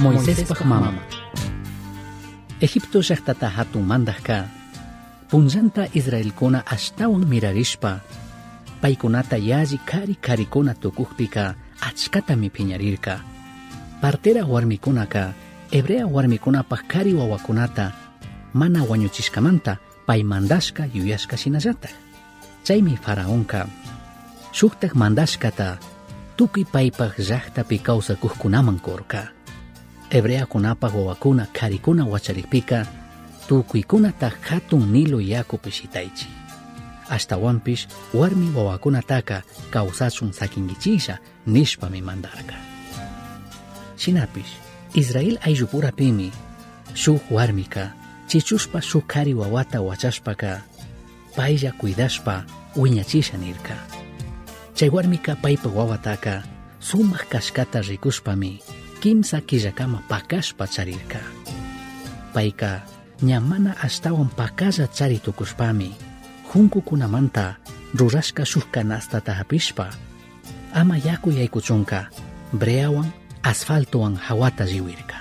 Μοίσεφ Παχμαμάμα. Ειγύπτου Σάχτα τα του Μάντα Κα. Πουνζάντα Ισραήλ Κονά Αστάουν Μιράρισπα. παίκονα τα γιαζι κάρι Κari το κουχτικά Ατσκάτα μη Πινιάρικα. παρτέρα Τέρα Γουάρμικονά Κα. Εμπρεά Γουάρμικονά Πακκari Οαβά Κονάτα. Μάντα Γουανοτσίσκα Μάντα Παϊ Μάντα Κα. Ιουιάσκα Σινέζα Τάχα. Τσάι με Φαραών Κα. Σουκταγ Μάντα Παϊ Πακ πίκαουσα Κουκκουνάμεν Κόρκα. Hebreakunapaq wawakuna karikuna wacharikpika tukuykunata hatun nilo yakupi shitaychi ashtawanpish warmi wawakunataka kawsachun sakinkichilla nishpami mandarka shinapish Israel ayllupurapimi shuk warmika chichushpa shuk kari wawata wachashpaka paylla cuidashpa wiñachisha nirka. Chay warmika paypa wawataka sumaq kashkata rikushpami kimsa killakama pakashpa charirka payka ña mana ashtawan chari tukushpami junkukunamanta rurashka shuk kanastata hapishpa ama yaku yaykuchunka breawan asfaltowan hawata riwirka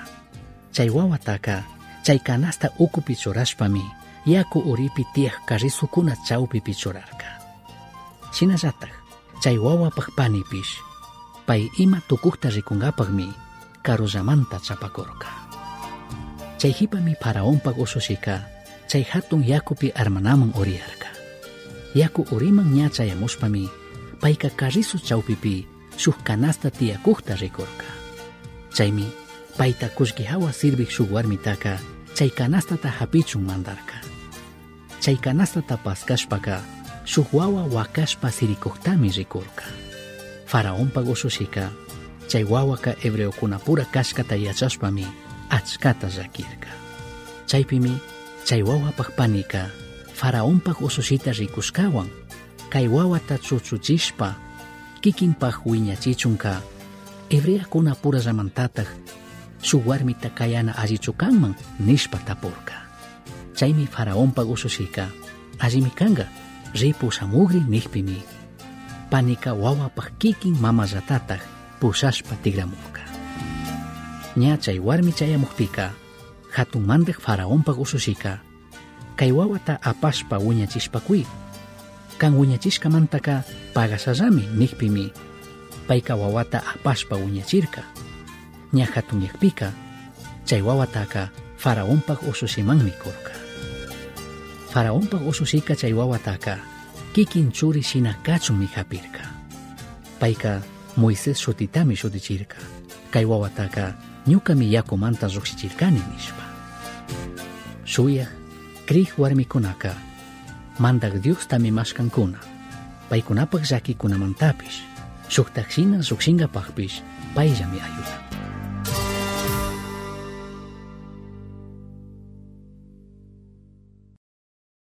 chay wawataka chay kanasta ukupi churashpami yaku uripi tiyaq karisukuna chawpipi churarka shinallatak chay wawapaq panipish. Pay ima tukukta rikunkapaqmi karullamanta chapakurka chay hipami faraonpaq usushika chay hatun yakupi armanaman uriyarka yaku uriman ña chayamushpami payka karisu chawpipi shuk kanasta tiyakukta rikurka chaymi payta kullki hawa sirvik shuk warmitaka chay kanastata hapichun mandarka chay kanastata paskashpaka shuk wawa wakashpa sirikuktami rikurka faraonpaq usushika chay wawaka hebreokuna pura kashkata yachashpami achkata llakirka chaypimi chay wawapaj panika. Faraónpaj usushita rikushkawan kay wawata chuchuchishpa kikinpaj wiñachichunka hebreakuna purallamantataj shuk warmita kayana allichukanman nishpa tapurka chaymi faraónpaj usushika allimi kanka ripu shamugri nijpimi panika wawapaj kikin mamallatataj pushashpa tigramurka ña chay warmi chayamukpika hatun mandaq faraonpaq usushika kay wawata apashpa wiñachishpakuy kan wiñachishkamantaka pagasallami nikpimi payka wawata apashpa wiñachirka. Ña hatun llakpika chay wawataka faraonpaq usushimanmi kurka. Faraonpaq usushika chay wawataka kikin churi shina kachunmi hapirka. Payka Moisés shutitami shutichirka kay wawataka ñukami yakumanta llukshichirkani nishpa shuyaq kriq warmikunaka mandak Diostami mashkankuna paykunapaq llakikunamantapish shuktakshinan llukshinkapaqpish payllami ayudan